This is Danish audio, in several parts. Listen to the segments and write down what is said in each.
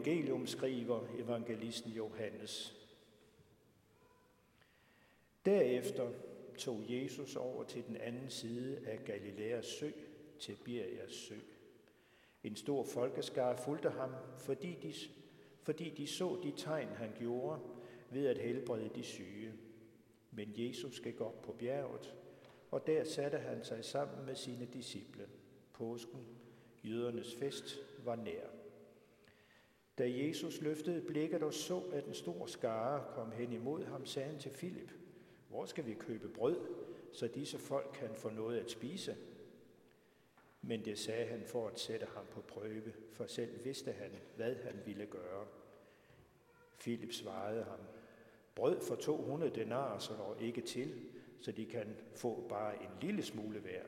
evangelium skriver evangelisten Johannes. Derefter tog Jesus over til den anden side af Galileas sø, Tiberias sø. En stor folkeskare fulgte ham, fordi de, fordi de så de tegn, han gjorde ved at helbrede de syge. Men Jesus gik op på bjerget, og der satte han sig sammen med sine disciple. Påsken, jødernes fest, var nær. Da Jesus løftede blikket og så, at en stor skare kom hen imod ham, sagde han til Filip, hvor skal vi købe brød, så disse folk kan få noget at spise? Men det sagde han for at sætte ham på prøve, for selv vidste han, hvad han ville gøre. Filip svarede ham, brød for 200 denarer så ikke til, så de kan få bare en lille smule hver.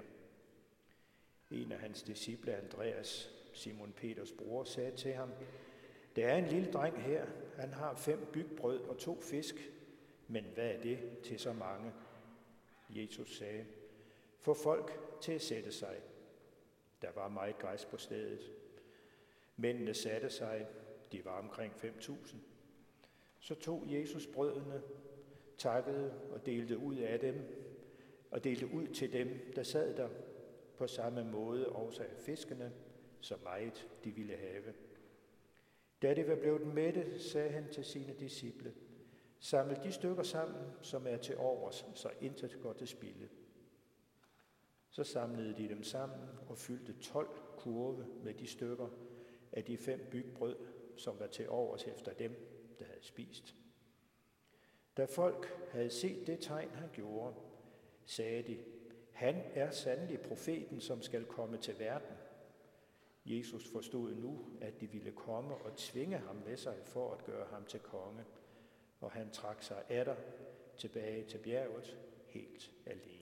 En af hans disciple, Andreas, Simon Peters bror, sagde til ham, der er en lille dreng her, han har fem bygbrød og to fisk, men hvad er det til så mange? Jesus sagde, få folk til at sætte sig. Der var meget græs på stedet. Mændene satte sig, de var omkring 5.000. Så tog Jesus brødene, takkede og delte ud af dem, og delte ud til dem, der sad der, på samme måde også af fiskene, så meget de ville have. Da det var blevet mætte, sagde han til sine disciple, samle de stykker sammen, som er til overs, så intet går til spilde. Så samlede de dem sammen og fyldte 12 kurve med de stykker af de fem bygbrød, som var til overs efter dem, der havde spist. Da folk havde set det tegn, han gjorde, sagde de, han er sandelig profeten, som skal komme til verden. Jesus forstod nu, at de ville komme og tvinge ham med sig for at gøre ham til konge, og han trak sig atter tilbage til bjerget helt alene.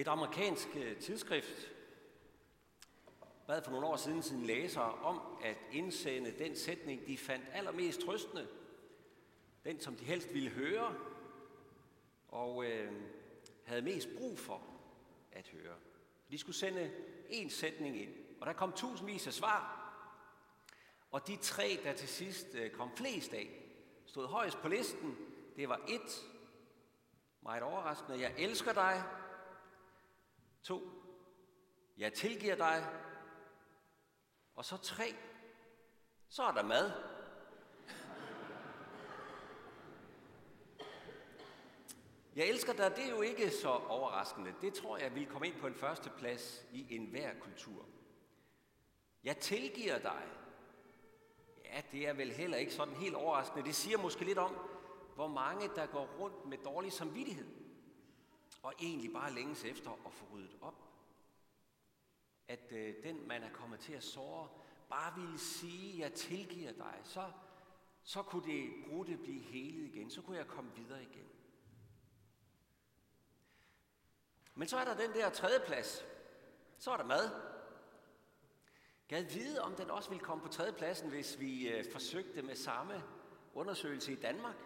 Et amerikansk øh, tidsskrift bad for nogle år siden sine læsere om at indsende den sætning, de fandt allermest trøstende, den som de helst ville høre, og øh, havde mest brug for at høre. De skulle sende en sætning ind, og der kom tusindvis af svar. Og de tre, der til sidst øh, kom flest af, stod højst på listen, det var et, meget overraskende, jeg elsker dig, 2. jeg tilgiver dig. Og så 3. så er der mad. Jeg elsker dig, det er jo ikke så overraskende. Det tror jeg vil komme ind på en første plads i enhver kultur. Jeg tilgiver dig. Ja, det er vel heller ikke sådan helt overraskende. Det siger måske lidt om, hvor mange der går rundt med dårlig samvittighed og egentlig bare længes efter at få ryddet op. At øh, den, man er kommet til at såre, bare ville sige, jeg tilgiver dig, så, så kunne det brudte blive helet igen. Så kunne jeg komme videre igen. Men så er der den der tredje plads. Så er der mad. Gad vide, om den også ville komme på tredje pladsen, hvis vi øh, forsøgte med samme undersøgelse i Danmark.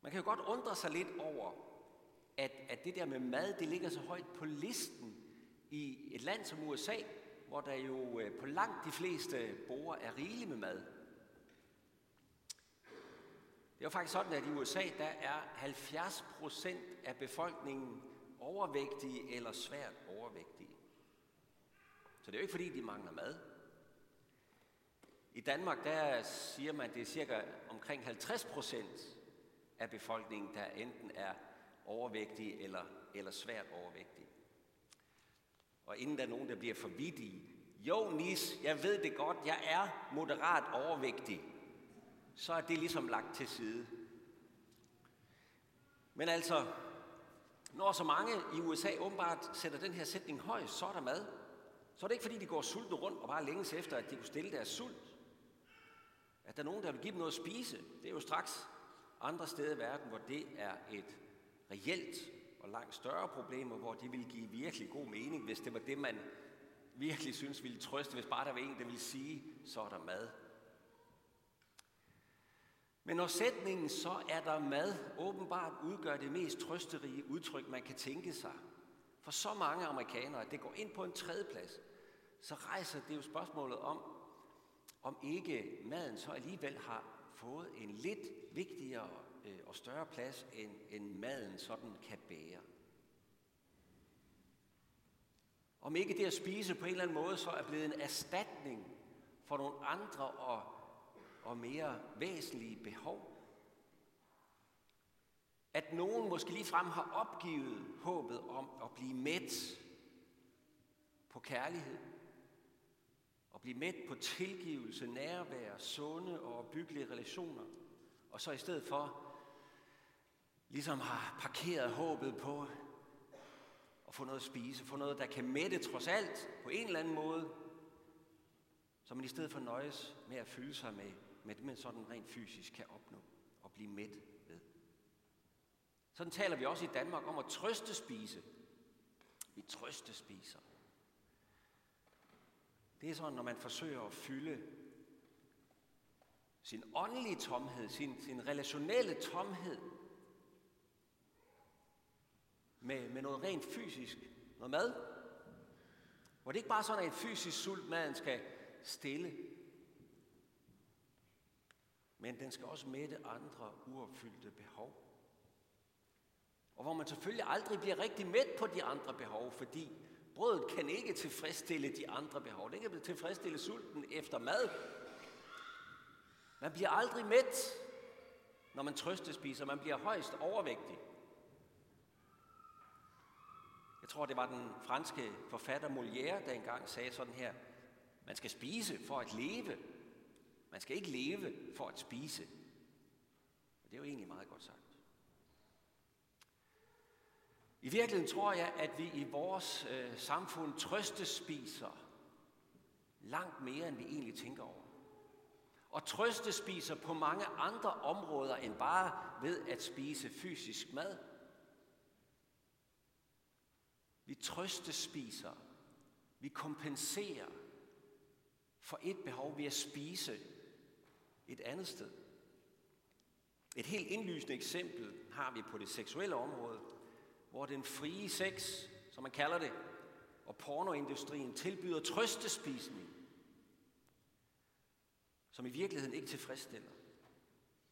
Man kan jo godt undre sig lidt over, at, at det der med mad, det ligger så højt på listen i et land som USA, hvor der jo øh, på langt de fleste borer er rigeligt med mad. Det er jo faktisk sådan, at i USA, der er 70 procent af befolkningen overvægtige eller svært overvægtige. Så det er jo ikke fordi, de mangler mad. I Danmark, der siger man, at det er cirka omkring 50 procent af befolkningen, der enten er overvægtige eller, eller svært overvægtige. Og inden der er nogen, der bliver for jo Nis, jeg ved det godt, jeg er moderat overvægtig, så er det ligesom lagt til side. Men altså, når så mange i USA åbenbart sætter den her sætning højt, så er der mad. Så er det ikke fordi, de går sultne rundt og bare længes efter, at de kunne stille deres sult. At der er nogen, der vil give dem noget at spise, det er jo straks andre steder i verden, hvor det er et reelt og langt større problemer, hvor de ville give virkelig god mening, hvis det var det, man virkelig synes ville trøste, hvis bare der var en, der ville sige, så er der mad. Men når sætningen så er der mad, åbenbart udgør det mest trøsterige udtryk, man kan tænke sig. For så mange amerikanere, at det går ind på en tredje plads, så rejser det jo spørgsmålet om, om ikke maden så alligevel har fået en lidt vigtigere øh, og større plads, end, end maden sådan kan bære. Om ikke det at spise på en eller anden måde så er blevet en erstatning for nogle andre og, og mere væsentlige behov. At nogen måske ligefrem har opgivet håbet om at blive mæt på kærlighed, og blive mæt på tilgivelse, nærvær, sunde og byggelige relationer, og så i stedet for ligesom har parkeret håbet på at få noget at spise, få noget, der kan mætte trods alt på en eller anden måde, så man i stedet for nøjes med at fylde sig med, med det, man sådan rent fysisk kan opnå og blive mæt ved. Sådan taler vi også i Danmark om at trøste spise. Vi trøste spiser. Det er sådan, når man forsøger at fylde sin åndelige tomhed, sin, sin relationelle tomhed med, med noget rent fysisk, noget mad, hvor det ikke bare sådan er en fysisk sult, maden skal stille, men den skal også mætte andre uopfyldte behov. Og hvor man selvfølgelig aldrig bliver rigtig mæt på de andre behov, fordi brødet kan ikke tilfredsstille de andre behov. Det kan tilfredsstille sulten efter mad. Man bliver aldrig mæt, når man trøstespiser. Man bliver højst overvægtig tror, det var den franske forfatter Molière, der engang sagde sådan her, man skal spise for at leve. Man skal ikke leve for at spise. Og det er jo egentlig meget godt sagt. I virkeligheden tror jeg, at vi i vores øh, samfund trøstespiser langt mere, end vi egentlig tænker over. Og trøstespiser på mange andre områder end bare ved at spise fysisk mad. Vi trøstespiser. Vi kompenserer for et behov ved at spise et andet sted. Et helt indlysende eksempel har vi på det seksuelle område, hvor den frie sex, som man kalder det, og pornoindustrien tilbyder trøstespisning, som i virkeligheden ikke tilfredsstiller,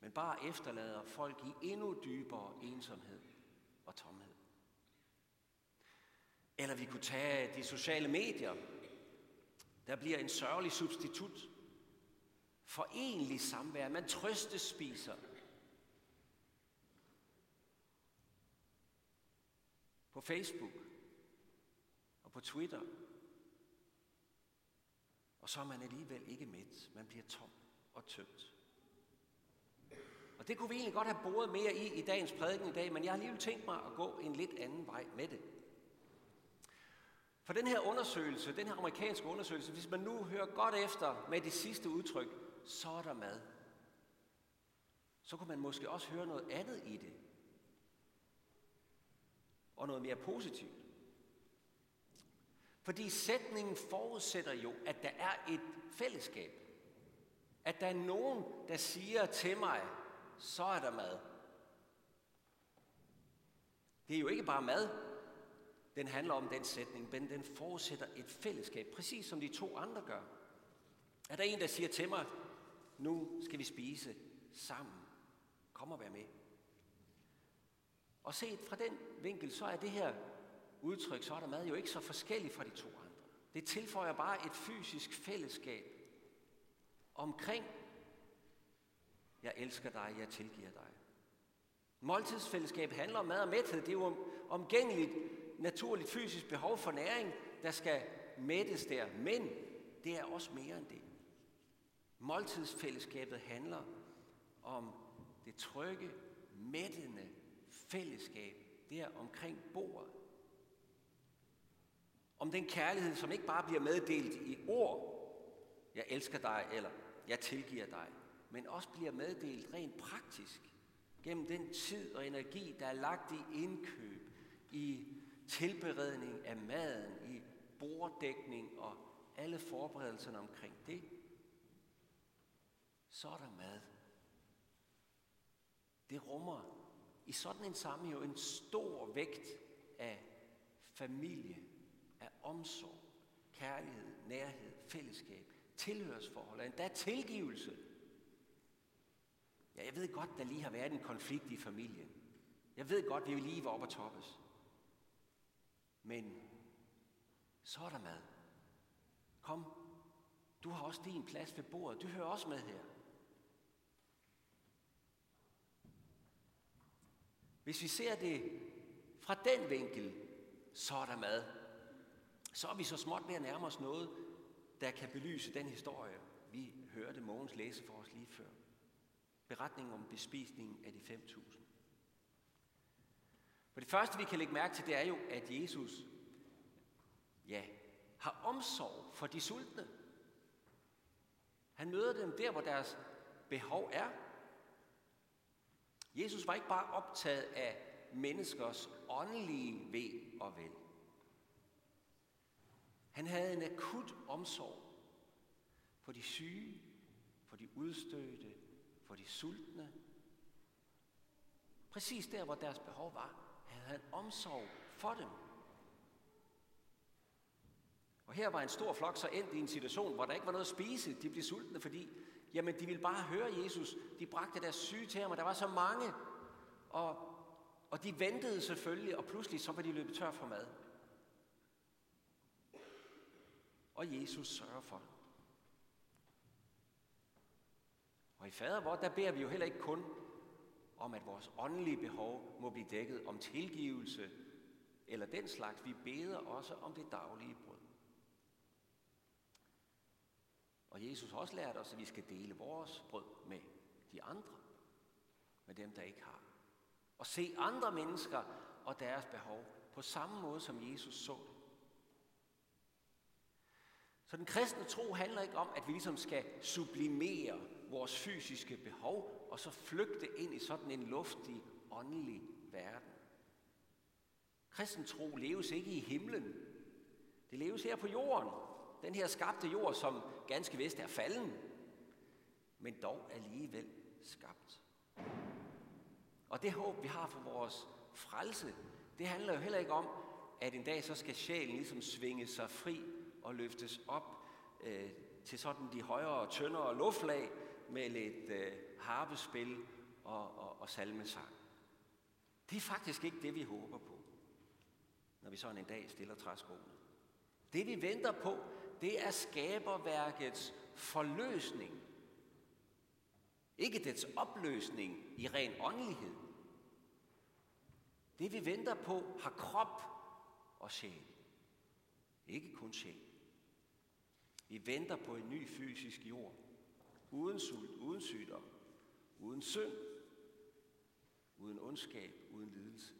men bare efterlader folk i endnu dybere ensomhed og tomhed. Eller vi kunne tage de sociale medier. Der bliver en sørgelig substitut for egentlig samvær. Man trøstespiser. På Facebook og på Twitter. Og så er man alligevel ikke mæt. Man bliver tom og tømt. Og det kunne vi egentlig godt have boret mere i i dagens prædiken i dag, men jeg har alligevel tænkt mig at gå en lidt anden vej med det. For den her undersøgelse, den her amerikanske undersøgelse, hvis man nu hører godt efter med det sidste udtryk, så er der mad. Så kunne man måske også høre noget andet i det. Og noget mere positivt. Fordi sætningen forudsætter jo, at der er et fællesskab. At der er nogen, der siger til mig, så er der mad. Det er jo ikke bare mad, den handler om den sætning, men den forudsætter et fællesskab, præcis som de to andre gør. Er der en, der siger til mig, nu skal vi spise sammen. Kom og vær med. Og set fra den vinkel, så er det her udtryk, så er der mad jo ikke så forskelligt fra de to andre. Det tilføjer bare et fysisk fællesskab omkring, jeg elsker dig, jeg tilgiver dig. Måltidsfællesskab handler om mad og mæthed. Det er jo omgængeligt naturligt fysisk behov for næring, der skal mættes der. Men det er også mere end det. Måltidsfællesskabet handler om det trygge, mættende fællesskab der omkring bordet. Om den kærlighed, som ikke bare bliver meddelt i ord, jeg elsker dig, eller jeg tilgiver dig, men også bliver meddelt rent praktisk gennem den tid og energi, der er lagt i indkøb, i tilberedning af maden, i borddækning og alle forberedelserne omkring det, så er der mad. Det rummer i sådan en sammenhæng jo en stor vægt af familie, af omsorg, kærlighed, nærhed, fællesskab, tilhørsforhold, og endda tilgivelse. Ja, jeg ved godt, der lige har været en konflikt i familien. Jeg ved godt, vi lige var oppe at toppes. Men så er der mad. Kom, du har også din plads ved bordet. Du hører også med her. Hvis vi ser det fra den vinkel, så er der mad. Så er vi så småt ved at nærme os noget, der kan belyse den historie, vi hørte Mogens læse for os lige før. Beretningen om bespisningen af de 5.000. For det første, vi kan lægge mærke til, det er jo, at Jesus ja, har omsorg for de sultne. Han møder dem der, hvor deres behov er. Jesus var ikke bare optaget af menneskers åndelige ved og vel. Han havde en akut omsorg for de syge, for de udstødte, for de sultne. Præcis der, hvor deres behov var, havde han omsorg for dem. Og her var en stor flok så endt i en situation, hvor der ikke var noget at spise. De blev sultne, fordi jamen, de ville bare høre Jesus. De bragte deres syge til ham, og der var så mange. Og, og de ventede selvfølgelig, og pludselig så var de løbet tør for mad. Og Jesus sørger for det. Og i fader hvor der beder vi jo heller ikke kun om, at vores åndelige behov må blive dækket om tilgivelse eller den slags. Vi beder også om det daglige brød. Og Jesus har også lært os, at vi skal dele vores brød med de andre, med dem, der ikke har. Og se andre mennesker og deres behov på samme måde, som Jesus så det. Så den kristne tro handler ikke om, at vi ligesom skal sublimere vores fysiske behov, og så flygte ind i sådan en luftig, åndelig verden. Kristen tro leves ikke i himlen. Det leves her på jorden. Den her skabte jord, som ganske vist er falden, men dog alligevel skabt. Og det håb, vi har for vores frelse, det handler jo heller ikke om, at en dag så skal sjælen ligesom svinge sig fri og løftes op øh, til sådan de højere og tyndere luftlag med lidt øh, harpespil og, og, og salmesang. Det er faktisk ikke det, vi håber på, når vi sådan en dag stiller træskoene. Det vi venter på, det er skaberværkets forløsning. Ikke dets opløsning i ren åndelighed. Det vi venter på har krop og sjæl. Ikke kun sjæl. Vi venter på en ny fysisk jord. Uden sult, uden sygdom, uden synd, uden ondskab, uden lidelse.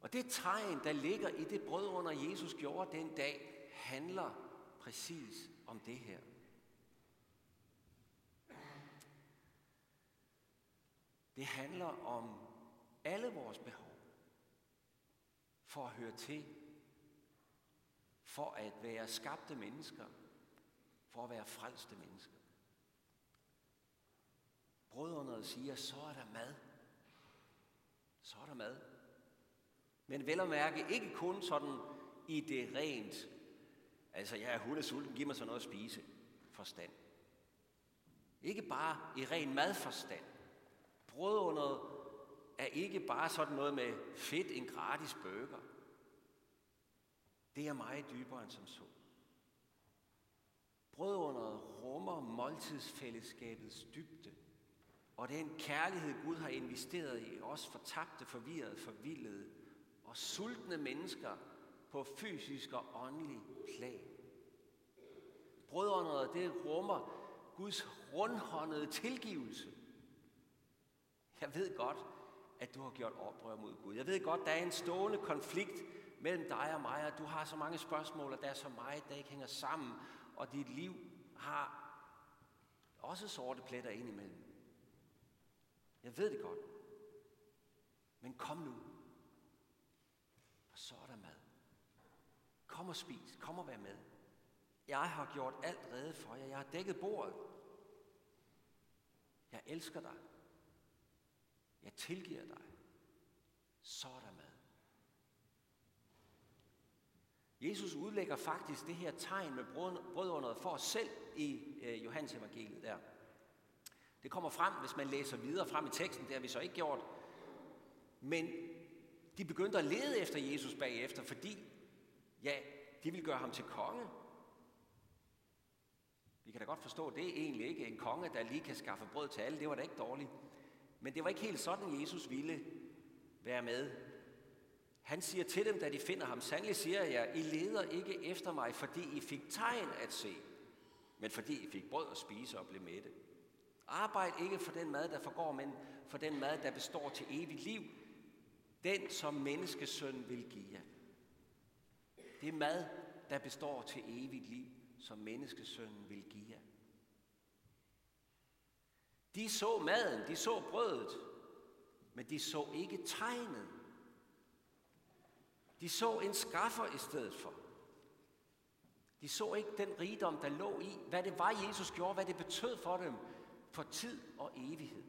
Og det tegn, der ligger i det brød under Jesus gjorde den dag, handler præcis om det her. Det handler om alle vores behov for at høre til, for at være skabte mennesker, for at være frelste mennesker. Brødrene siger, så er der mad. Så er der mad. Men vel at mærke ikke kun sådan i det rent, altså jeg er hundesulten, giv mig så noget at spise, forstand. Ikke bare i ren madforstand. Brødunderet er ikke bare sådan noget med fedt en gratis burger. Det er meget dybere end som så. Brødunderet rummer måltidsfællesskabets dybde, og den kærlighed, Gud har investeret i os fortabte, forvirrede, forvildede og sultne mennesker på fysisk og åndelig plan. Brødrene, det rummer Guds rundhåndede tilgivelse. Jeg ved godt, at du har gjort oprør mod Gud. Jeg ved godt, der er en stående konflikt mellem dig og mig, og du har så mange spørgsmål, og der er så meget, der ikke hænger sammen, og dit liv har også sorte pletter indimellem. Jeg ved det godt. Men kom nu. Og så er der mad. Kom og spis. Kom og vær med. Jeg har gjort alt rede for jer. Jeg har dækket bordet. Jeg elsker dig. Jeg tilgiver dig. Så er der mad. Jesus udlægger faktisk det her tegn med brødunderet for os selv i øh, Johannes evangeliet der. Det kommer frem, hvis man læser videre frem i teksten, det har vi så ikke gjort. Men de begyndte at lede efter Jesus bagefter, fordi ja, de ville gøre ham til konge. Vi kan da godt forstå, at det er egentlig ikke en konge, der lige kan skaffe brød til alle. Det var da ikke dårligt. Men det var ikke helt sådan, Jesus ville være med. Han siger til dem, da de finder ham, sandelig siger jeg, I leder ikke efter mig, fordi I fik tegn at se, men fordi I fik brød at spise og blev mætte. Arbejd ikke for den mad, der forgår, men for den mad, der består til evigt liv. Den, som menneskesøn vil give jer. Det er mad, der består til evigt liv, som menneskesønnen vil give jer. De så maden, de så brødet, men de så ikke tegnet. De så en skaffer i stedet for. De så ikke den rigdom, der lå i, hvad det var, Jesus gjorde, hvad det betød for dem for tid og evighed.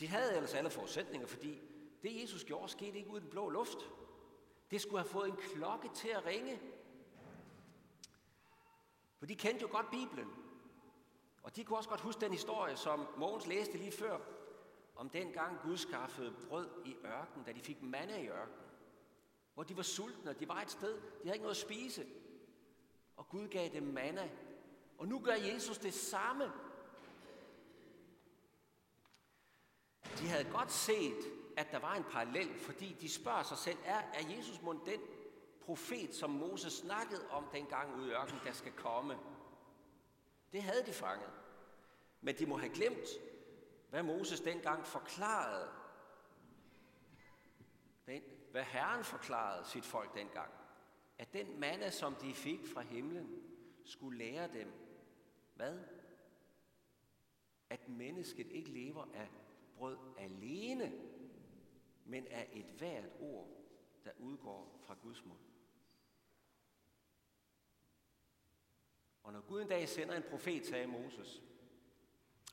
De havde ellers alle forudsætninger, fordi det Jesus gjorde, skete ikke uden blå luft. Det skulle have fået en klokke til at ringe. For de kendte jo godt Bibelen. Og de kunne også godt huske den historie, som Mogens læste lige før, om den gang Gud skaffede brød i ørkenen, da de fik manna i ørken. Hvor de var sultne, og de var et sted, de havde ikke noget at spise. Og Gud gav dem manna. Og nu gør Jesus det samme. De havde godt set, at der var en parallel, fordi de spørger sig selv, er, er Jesus mund den profet, som Moses snakkede om dengang ude i ørkenen, der skal komme? Det havde de fanget. Men de må have glemt, hvad Moses dengang forklarede. Den, hvad Herren forklarede sit folk dengang. At den manna, som de fik fra himlen, skulle lære dem, hvad? At mennesket ikke lever af brød alene, men af et hvert ord, der udgår fra Guds mund. Og når Gud en dag sender en profet, sagde Moses,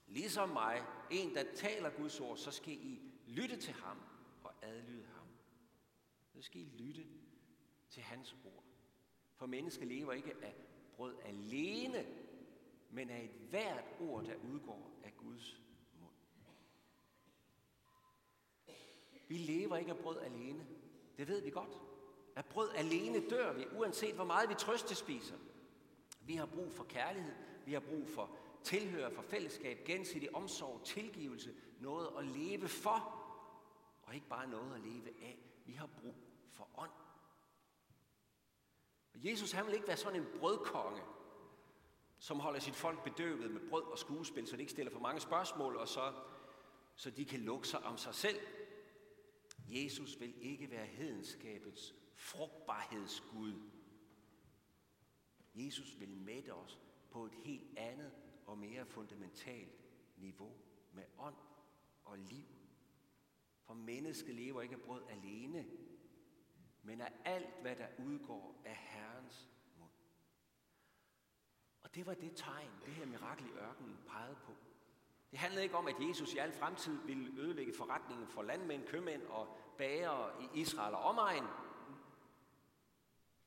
ligesom mig, en der taler Guds ord, så skal I lytte til ham og adlyde. Så skal I lytte til hans ord. For mennesker lever ikke af brød alene, men af et hvert ord, der udgår af Guds mund. Vi lever ikke af brød alene. Det ved vi godt. Af brød alene dør vi, uanset hvor meget vi trøste spiser. Vi har brug for kærlighed, vi har brug for tilhør, for fællesskab, gensidig omsorg, tilgivelse, noget at leve for, og ikke bare noget at leve af. Vi har brug for ånd. Jesus han vil ikke være sådan en brødkonge, som holder sit folk bedøvet med brød og skuespil, så de ikke stiller for mange spørgsmål, og så, så de kan lukke sig om sig selv. Jesus vil ikke være hedenskabets frugtbarhedsgud. Jesus vil mætte os på et helt andet og mere fundamentalt niveau med ånd og liv. For mennesket lever ikke af brød alene, men af alt, hvad der udgår af Herrens mund. Og det var det tegn, det her mirakel i ørkenen pegede på. Det handlede ikke om, at Jesus i al fremtid ville ødelægge forretningen for landmænd, købmænd og bager i Israel og omegn.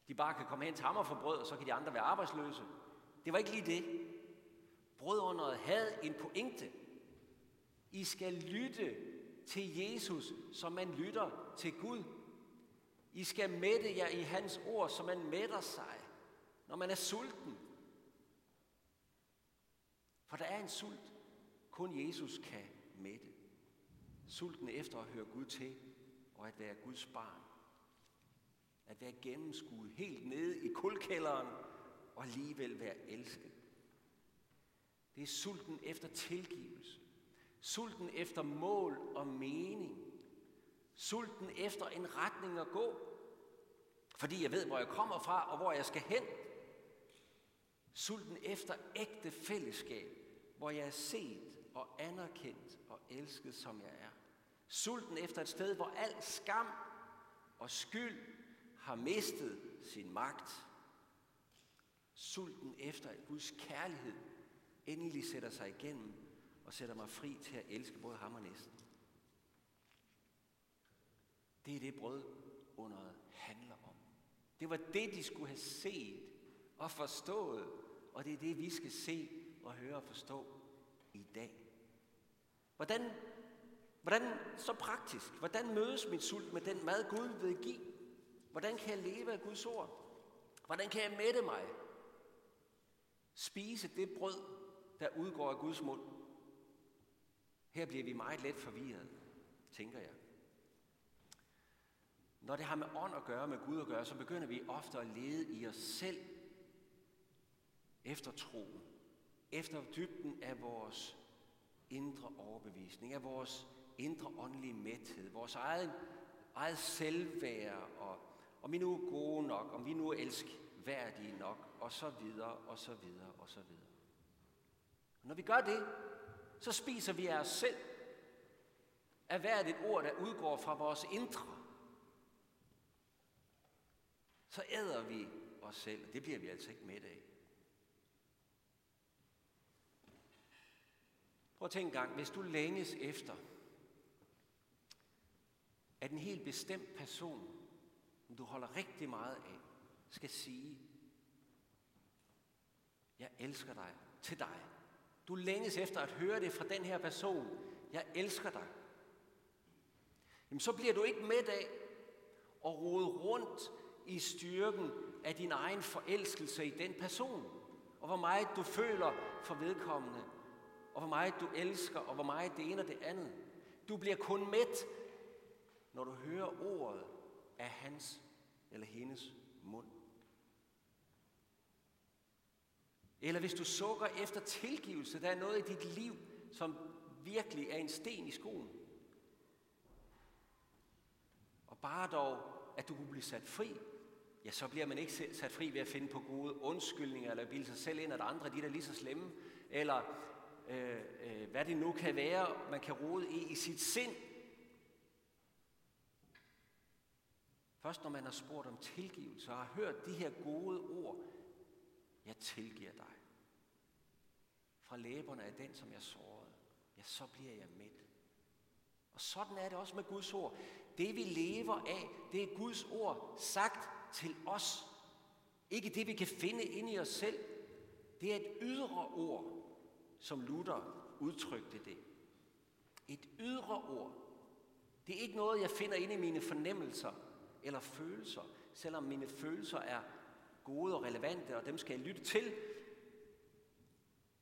De bare kan komme hen til ham og få brød, og så kan de andre være arbejdsløse. Det var ikke lige det. Brødunderet havde en pointe. I skal lytte til Jesus, som man lytter til Gud. I skal mætte jer i hans ord, så man mætter sig, når man er sulten. For der er en sult, kun Jesus kan mætte. Sulten efter at høre Gud til og at være Guds barn. At være gennemskuet helt nede i kulkælderen og alligevel være elsket. Det er sulten efter tilgivelse. Sulten efter mål og mening. Sulten efter en retning at gå. Fordi jeg ved, hvor jeg kommer fra og hvor jeg skal hen. Sulten efter ægte fællesskab, hvor jeg er set og anerkendt og elsket, som jeg er. Sulten efter et sted, hvor al skam og skyld har mistet sin magt. sulten efter at Guds kærlighed endelig sætter sig igennem og sætter mig fri til at elske både ham og næsten. Det er det brød under handler om. Det var det, de skulle have set og forstået, og det er det, vi skal se og høre og forstå i dag. Hvordan, hvordan så praktisk? Hvordan mødes min sult med den mad, Gud vil give? Hvordan kan jeg leve af Guds ord? Hvordan kan jeg mætte mig? Spise det brød, der udgår af Guds mund. Her bliver vi meget let forvirret, tænker jeg. Når det har med ånd at gøre, med Gud at gøre, så begynder vi ofte at lede i os selv efter troen, efter dybden af vores indre overbevisning, af vores indre åndelige mæthed, vores eget, eget selvværd, og om vi nu er gode nok, om vi nu er elskværdige nok, og så videre, og så videre, og så videre. Og når vi gør det, så spiser vi af os selv, af hvert et ord, der udgår fra vores indre. Så æder vi os selv, og det bliver vi altså ikke med af. Prøv at tænke en gang, hvis du længes efter, at en helt bestemt person, som du holder rigtig meget af, skal sige, jeg elsker dig til dig. Du længes efter at høre det fra den her person. Jeg elsker dig. Jamen, så bliver du ikke med af at rode rundt i styrken af din egen forelskelse i den person, og hvor meget du føler for vedkommende, og hvor meget du elsker, og hvor meget det ene og det andet. Du bliver kun mæt, når du hører ordet af hans eller hendes mund. Eller hvis du sukker efter tilgivelse, der er noget i dit liv, som virkelig er en sten i skoen. Og bare dog, at du kunne blive sat fri, ja, så bliver man ikke sat fri ved at finde på gode undskyldninger, eller bilde sig selv ind, at andre de er lige så slemme, eller øh, øh, hvad det nu kan være, man kan rode i i sit sind. Først når man har spurgt om tilgivelse og har hørt de her gode ord, jeg tilgiver dig. Fra læberne af den, som jeg sårede, ja, så bliver jeg midt. Og sådan er det også med Guds ord. Det vi lever af, det er Guds ord sagt til os. Ikke det, vi kan finde inde i os selv. Det er et ydre ord, som Luther udtrykte det. Et ydre ord. Det er ikke noget, jeg finder inde i mine fornemmelser eller følelser, selvom mine følelser er gode og relevante, og dem skal jeg lytte til.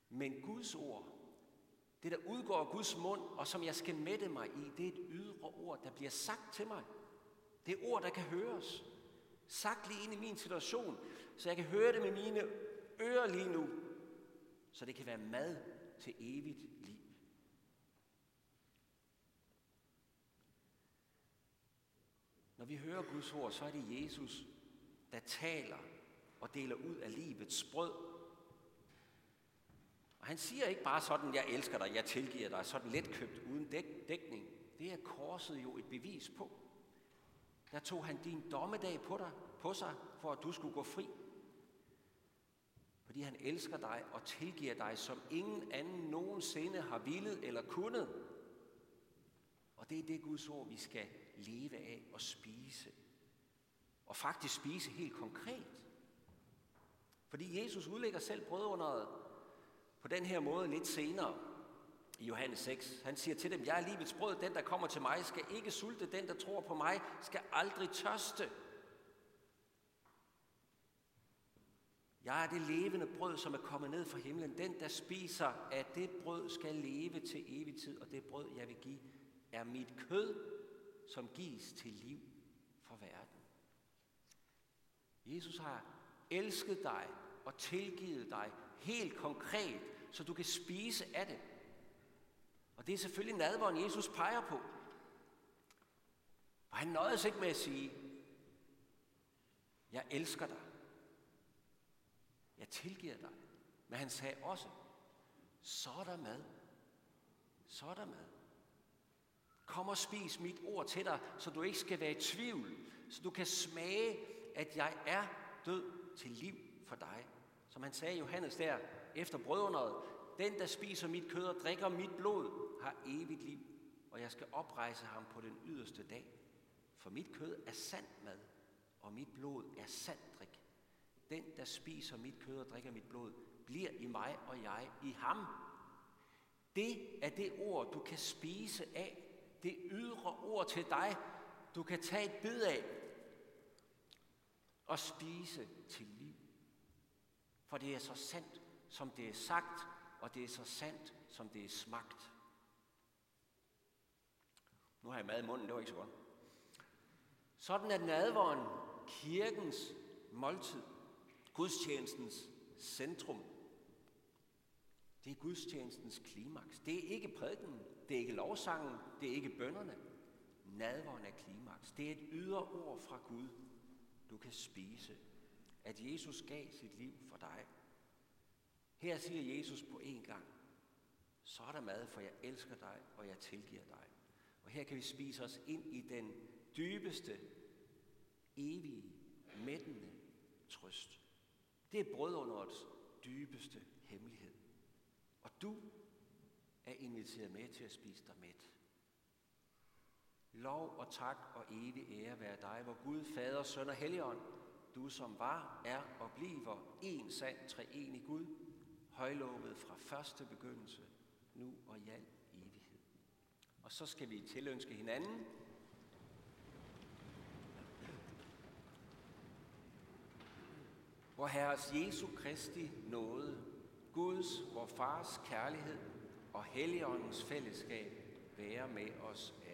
Men Guds ord, det der udgår af Guds mund, og som jeg skal mætte mig i, det er et ydre ord, der bliver sagt til mig. Det er ord, der kan høres. Sagt lige ind i min situation, så jeg kan høre det med mine ører lige nu, så det kan være mad til evigt liv. Når vi hører Guds ord, så er det Jesus, der taler og deler ud af livets brød. Og han siger ikke bare sådan, jeg elsker dig, jeg tilgiver dig, sådan letkøbt uden dæk, dækning. Det er korset jo et bevis på. Der tog han din dommedag på, dig, på sig, for at du skulle gå fri. Fordi han elsker dig og tilgiver dig, som ingen anden nogensinde har villet eller kunnet. Og det er det Guds ord, vi skal leve af og spise. Og faktisk spise helt konkret. Fordi Jesus udlægger selv brødunderet på den her måde lidt senere i Johannes 6. Han siger til dem, jeg er livets brød, den der kommer til mig skal ikke sulte, den der tror på mig skal aldrig tørste. Jeg er det levende brød, som er kommet ned fra himlen. Den, der spiser af det brød, skal leve til evig tid, og det brød, jeg vil give, er mit kød, som gives til liv for verden. Jesus har elsket dig og tilgivet dig helt konkret, så du kan spise af det. Og det er selvfølgelig nadvåren, Jesus peger på. Og han nøjes ikke med at sige, jeg elsker dig. Jeg tilgiver dig. Men han sagde også, så er der mad. Så er der mad. Kom og spis mit ord til dig, så du ikke skal være i tvivl. Så du kan smage, at jeg er død til liv for dig Som han sagde Johannes der efter brødunderet, den der spiser mit kød og drikker mit blod, har evigt liv, og jeg skal oprejse ham på den yderste dag. For mit kød er sand mad, og mit blod er sand drik. Den, der spiser mit kød og drikker mit blod, bliver i mig, og jeg i ham. Det er det ord, du kan spise af. Det ydre ord til dig, du kan tage et bid af og spise til liv. For det er så sandt, som det er sagt, og det er så sandt, som det er smagt. Nu har jeg mad i munden, det var ikke så godt. Sådan er nadvåren kirkens måltid, gudstjenestens centrum. Det er gudstjenestens klimaks. Det er ikke prædiken, det er ikke lovsangen, det er ikke bønderne. Nadvåren er klimaks. Det er et ydre ord fra Gud, du kan spise. At Jesus gav sit liv for dig. Her siger Jesus på én gang, så er der mad, for jeg elsker dig, og jeg tilgiver dig. Og her kan vi spise os ind i den dybeste, evige, mættende trøst. Det er brødunderets dybeste hemmelighed. Og du er inviteret med til at spise dig mæt. Lov og tak og evig ære være dig, hvor Gud, Fader, Søn og Helligånd, du som var, er og bliver en sand treenig Gud, højlovet fra første begyndelse, nu og i al. Og så skal vi tilønske hinanden, hvor Herres Jesu Kristi nåde, Guds, vor Fars kærlighed og Helligåndens fællesskab være med os alle.